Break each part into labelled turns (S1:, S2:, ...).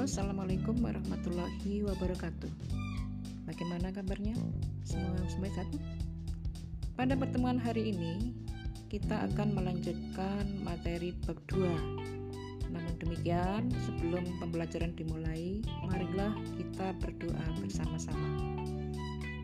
S1: Assalamualaikum warahmatullahi wabarakatuh Bagaimana kabarnya? Semua sehat? Pada pertemuan hari ini Kita akan melanjutkan materi bab 2 Namun demikian, sebelum pembelajaran dimulai Marilah kita berdoa bersama-sama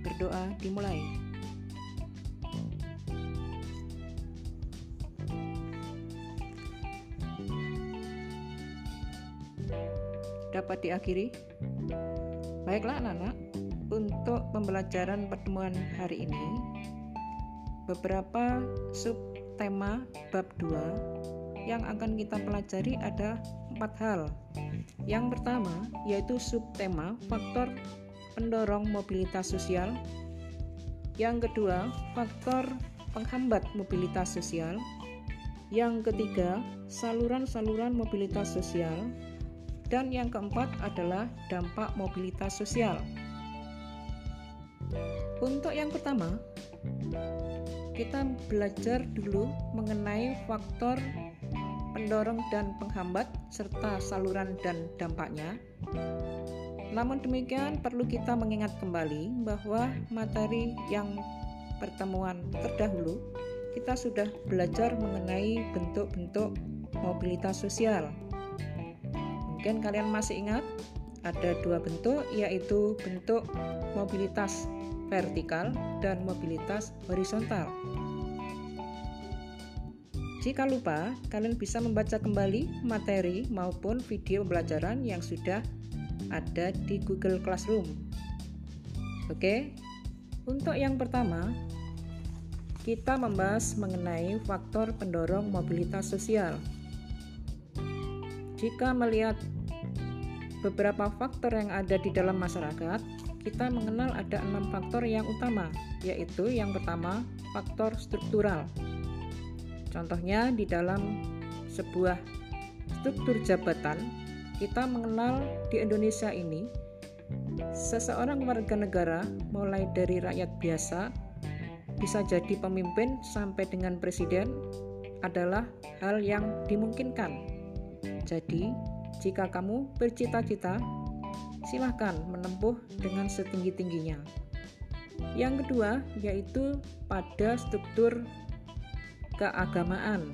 S1: Berdoa dimulai dapat diakhiri? Baiklah anak-anak, untuk pembelajaran pertemuan hari ini beberapa subtema bab 2 yang akan kita pelajari ada empat hal. Yang pertama yaitu subtema faktor pendorong mobilitas sosial. Yang kedua, faktor penghambat mobilitas sosial. Yang ketiga, saluran-saluran mobilitas sosial. Dan yang keempat adalah dampak mobilitas sosial. Untuk yang pertama, kita belajar dulu mengenai faktor pendorong dan penghambat serta saluran dan dampaknya. Namun demikian perlu kita mengingat kembali bahwa materi yang pertemuan terdahulu kita sudah belajar mengenai bentuk-bentuk mobilitas sosial Mungkin kalian masih ingat ada dua bentuk yaitu bentuk mobilitas vertikal dan mobilitas horizontal. Jika lupa, kalian bisa membaca kembali materi maupun video pembelajaran yang sudah ada di Google Classroom. Oke, untuk yang pertama, kita membahas mengenai faktor pendorong mobilitas sosial. Jika melihat beberapa faktor yang ada di dalam masyarakat, kita mengenal ada enam faktor yang utama, yaitu yang pertama faktor struktural. Contohnya di dalam sebuah struktur jabatan, kita mengenal di Indonesia ini seseorang warga negara mulai dari rakyat biasa bisa jadi pemimpin sampai dengan presiden adalah hal yang dimungkinkan. Jadi, jika kamu bercita-cita, silahkan menempuh dengan setinggi-tingginya. Yang kedua, yaitu pada struktur keagamaan.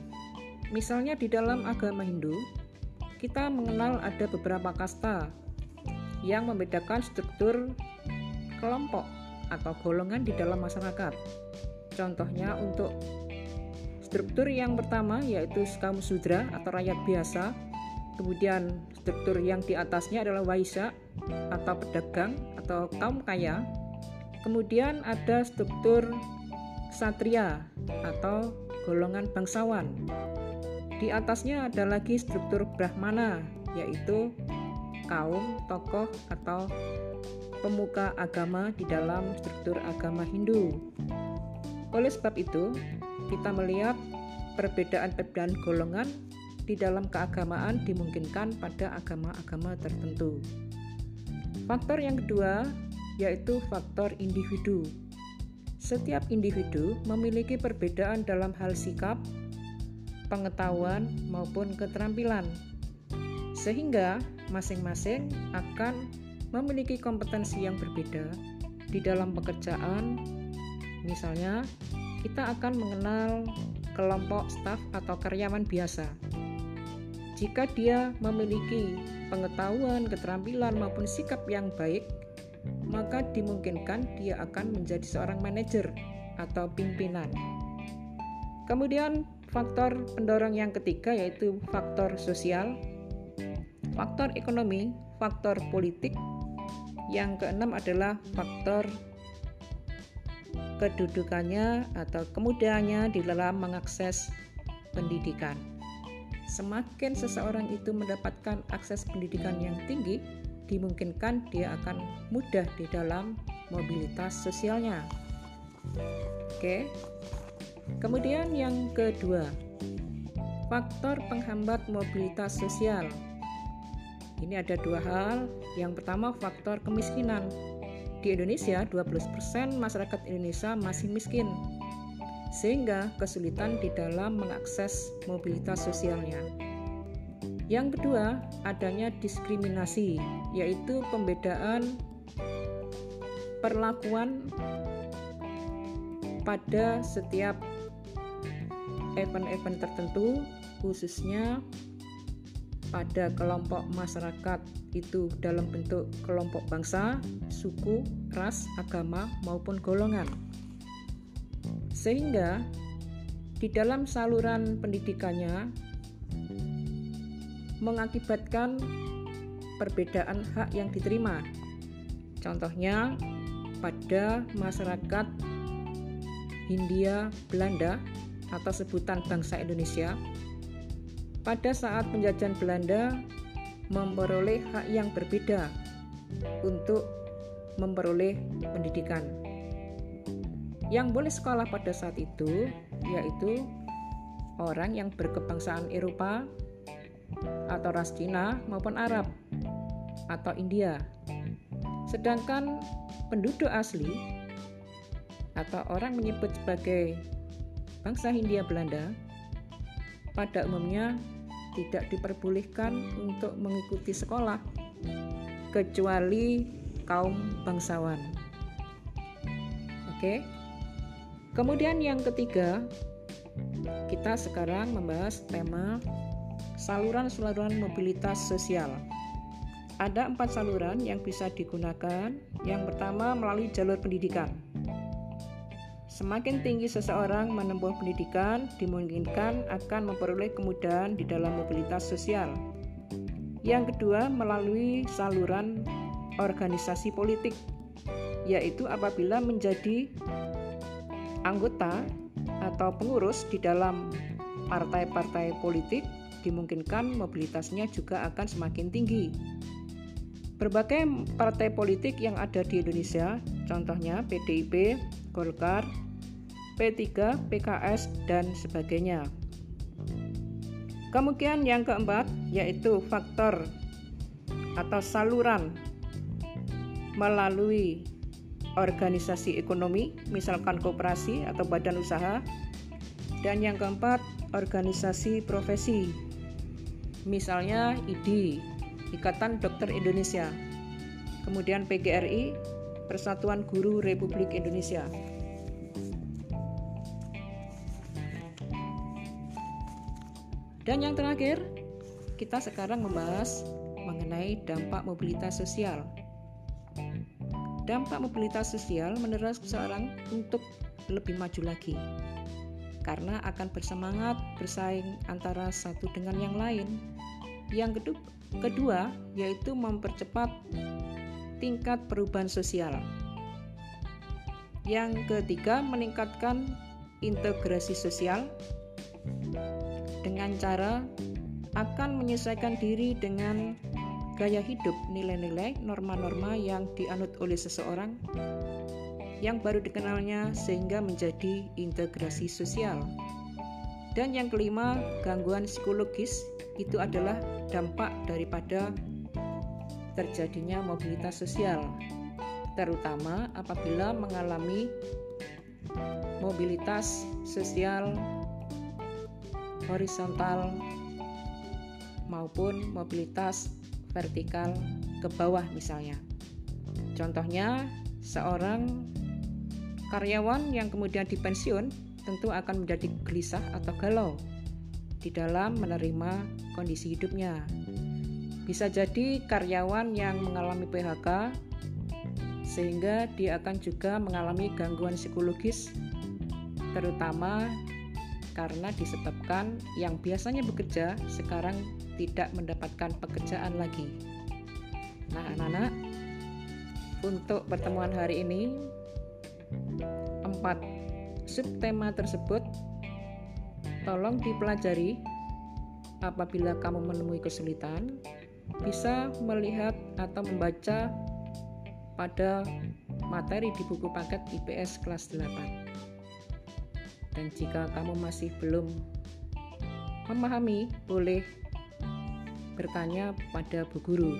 S1: Misalnya di dalam agama Hindu, kita mengenal ada beberapa kasta yang membedakan struktur kelompok atau golongan di dalam masyarakat. Contohnya untuk struktur yang pertama yaitu kaum sudra atau rakyat biasa Kemudian struktur yang di atasnya adalah waisa atau pedagang atau kaum kaya. Kemudian ada struktur satria atau golongan bangsawan. Di atasnya ada lagi struktur brahmana yaitu kaum tokoh atau pemuka agama di dalam struktur agama Hindu. Oleh sebab itu, kita melihat perbedaan-perbedaan golongan di dalam keagamaan dimungkinkan pada agama-agama tertentu. Faktor yang kedua yaitu faktor individu. Setiap individu memiliki perbedaan dalam hal sikap, pengetahuan, maupun keterampilan, sehingga masing-masing akan memiliki kompetensi yang berbeda di dalam pekerjaan. Misalnya, kita akan mengenal kelompok staf atau karyawan biasa jika dia memiliki pengetahuan, keterampilan, maupun sikap yang baik, maka dimungkinkan dia akan menjadi seorang manajer atau pimpinan. Kemudian, faktor pendorong yang ketiga yaitu faktor sosial, faktor ekonomi, faktor politik. Yang keenam adalah faktor kedudukannya atau kemudahannya di dalam mengakses pendidikan. Semakin seseorang itu mendapatkan akses pendidikan yang tinggi, dimungkinkan dia akan mudah di dalam mobilitas sosialnya. Oke. Kemudian yang kedua, faktor penghambat mobilitas sosial. Ini ada dua hal. Yang pertama faktor kemiskinan. Di Indonesia, 12% masyarakat Indonesia masih miskin sehingga kesulitan di dalam mengakses mobilitas sosialnya. Yang kedua, adanya diskriminasi, yaitu pembedaan perlakuan pada setiap event-event tertentu, khususnya pada kelompok masyarakat itu dalam bentuk kelompok bangsa, suku, ras, agama, maupun golongan. Sehingga di dalam saluran pendidikannya mengakibatkan perbedaan hak yang diterima. Contohnya pada masyarakat Hindia Belanda atau sebutan bangsa Indonesia pada saat penjajahan Belanda memperoleh hak yang berbeda untuk memperoleh pendidikan. Yang boleh sekolah pada saat itu yaitu orang yang berkebangsaan Eropa atau ras Cina maupun Arab atau India. Sedangkan penduduk asli atau orang menyebut sebagai bangsa Hindia Belanda pada umumnya tidak diperbolehkan untuk mengikuti sekolah kecuali kaum bangsawan. Oke. Kemudian yang ketiga, kita sekarang membahas tema saluran-saluran mobilitas sosial. Ada empat saluran yang bisa digunakan. Yang pertama melalui jalur pendidikan. Semakin tinggi seseorang menempuh pendidikan, dimungkinkan akan memperoleh kemudahan di dalam mobilitas sosial. Yang kedua, melalui saluran organisasi politik, yaitu apabila menjadi anggota atau pengurus di dalam partai-partai politik, dimungkinkan mobilitasnya juga akan semakin tinggi. Berbagai partai politik yang ada di Indonesia, contohnya PDIP, Golkar, P3, PKS, dan sebagainya. Kemudian yang keempat yaitu faktor atau saluran melalui organisasi ekonomi, misalkan koperasi atau badan usaha. Dan yang keempat, organisasi profesi. Misalnya IDI, Ikatan Dokter Indonesia. Kemudian PGRI, Persatuan Guru Republik Indonesia. Dan yang terakhir, kita sekarang membahas mengenai dampak mobilitas sosial. Dampak mobilitas sosial mendorong seseorang untuk lebih maju lagi karena akan bersemangat bersaing antara satu dengan yang lain. Yang kedua, yaitu mempercepat tingkat perubahan sosial. Yang ketiga, meningkatkan integrasi sosial dengan cara akan menyesuaikan diri dengan gaya hidup, nilai-nilai, norma-norma yang dianut oleh seseorang yang baru dikenalnya sehingga menjadi integrasi sosial. Dan yang kelima, gangguan psikologis itu adalah dampak daripada terjadinya mobilitas sosial, terutama apabila mengalami mobilitas sosial horizontal maupun mobilitas vertikal ke bawah misalnya. Contohnya, seorang karyawan yang kemudian dipensiun tentu akan menjadi gelisah atau galau di dalam menerima kondisi hidupnya. Bisa jadi karyawan yang mengalami PHK sehingga dia akan juga mengalami gangguan psikologis terutama karena disebabkan yang biasanya bekerja sekarang tidak mendapatkan pekerjaan lagi. Nah, anak-anak, untuk pertemuan hari ini empat subtema tersebut tolong dipelajari apabila kamu menemui kesulitan bisa melihat atau membaca pada materi di buku paket IPS kelas 8. Dan jika kamu masih belum memahami, boleh bertanya pada Bu Guru.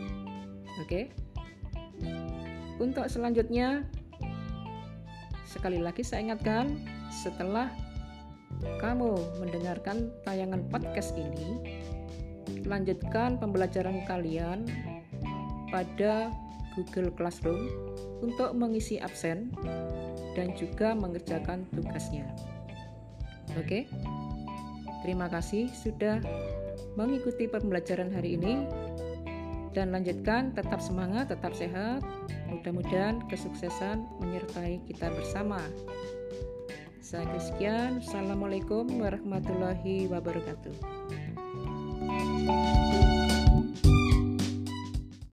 S1: Oke? Untuk selanjutnya sekali lagi saya ingatkan setelah kamu mendengarkan tayangan podcast ini lanjutkan pembelajaran kalian pada Google Classroom untuk mengisi absen dan juga mengerjakan tugasnya. Oke, terima kasih sudah mengikuti pembelajaran hari ini, dan lanjutkan tetap semangat, tetap sehat. Mudah-mudahan kesuksesan menyertai kita bersama. Saya sekian, Assalamualaikum warahmatullahi wabarakatuh.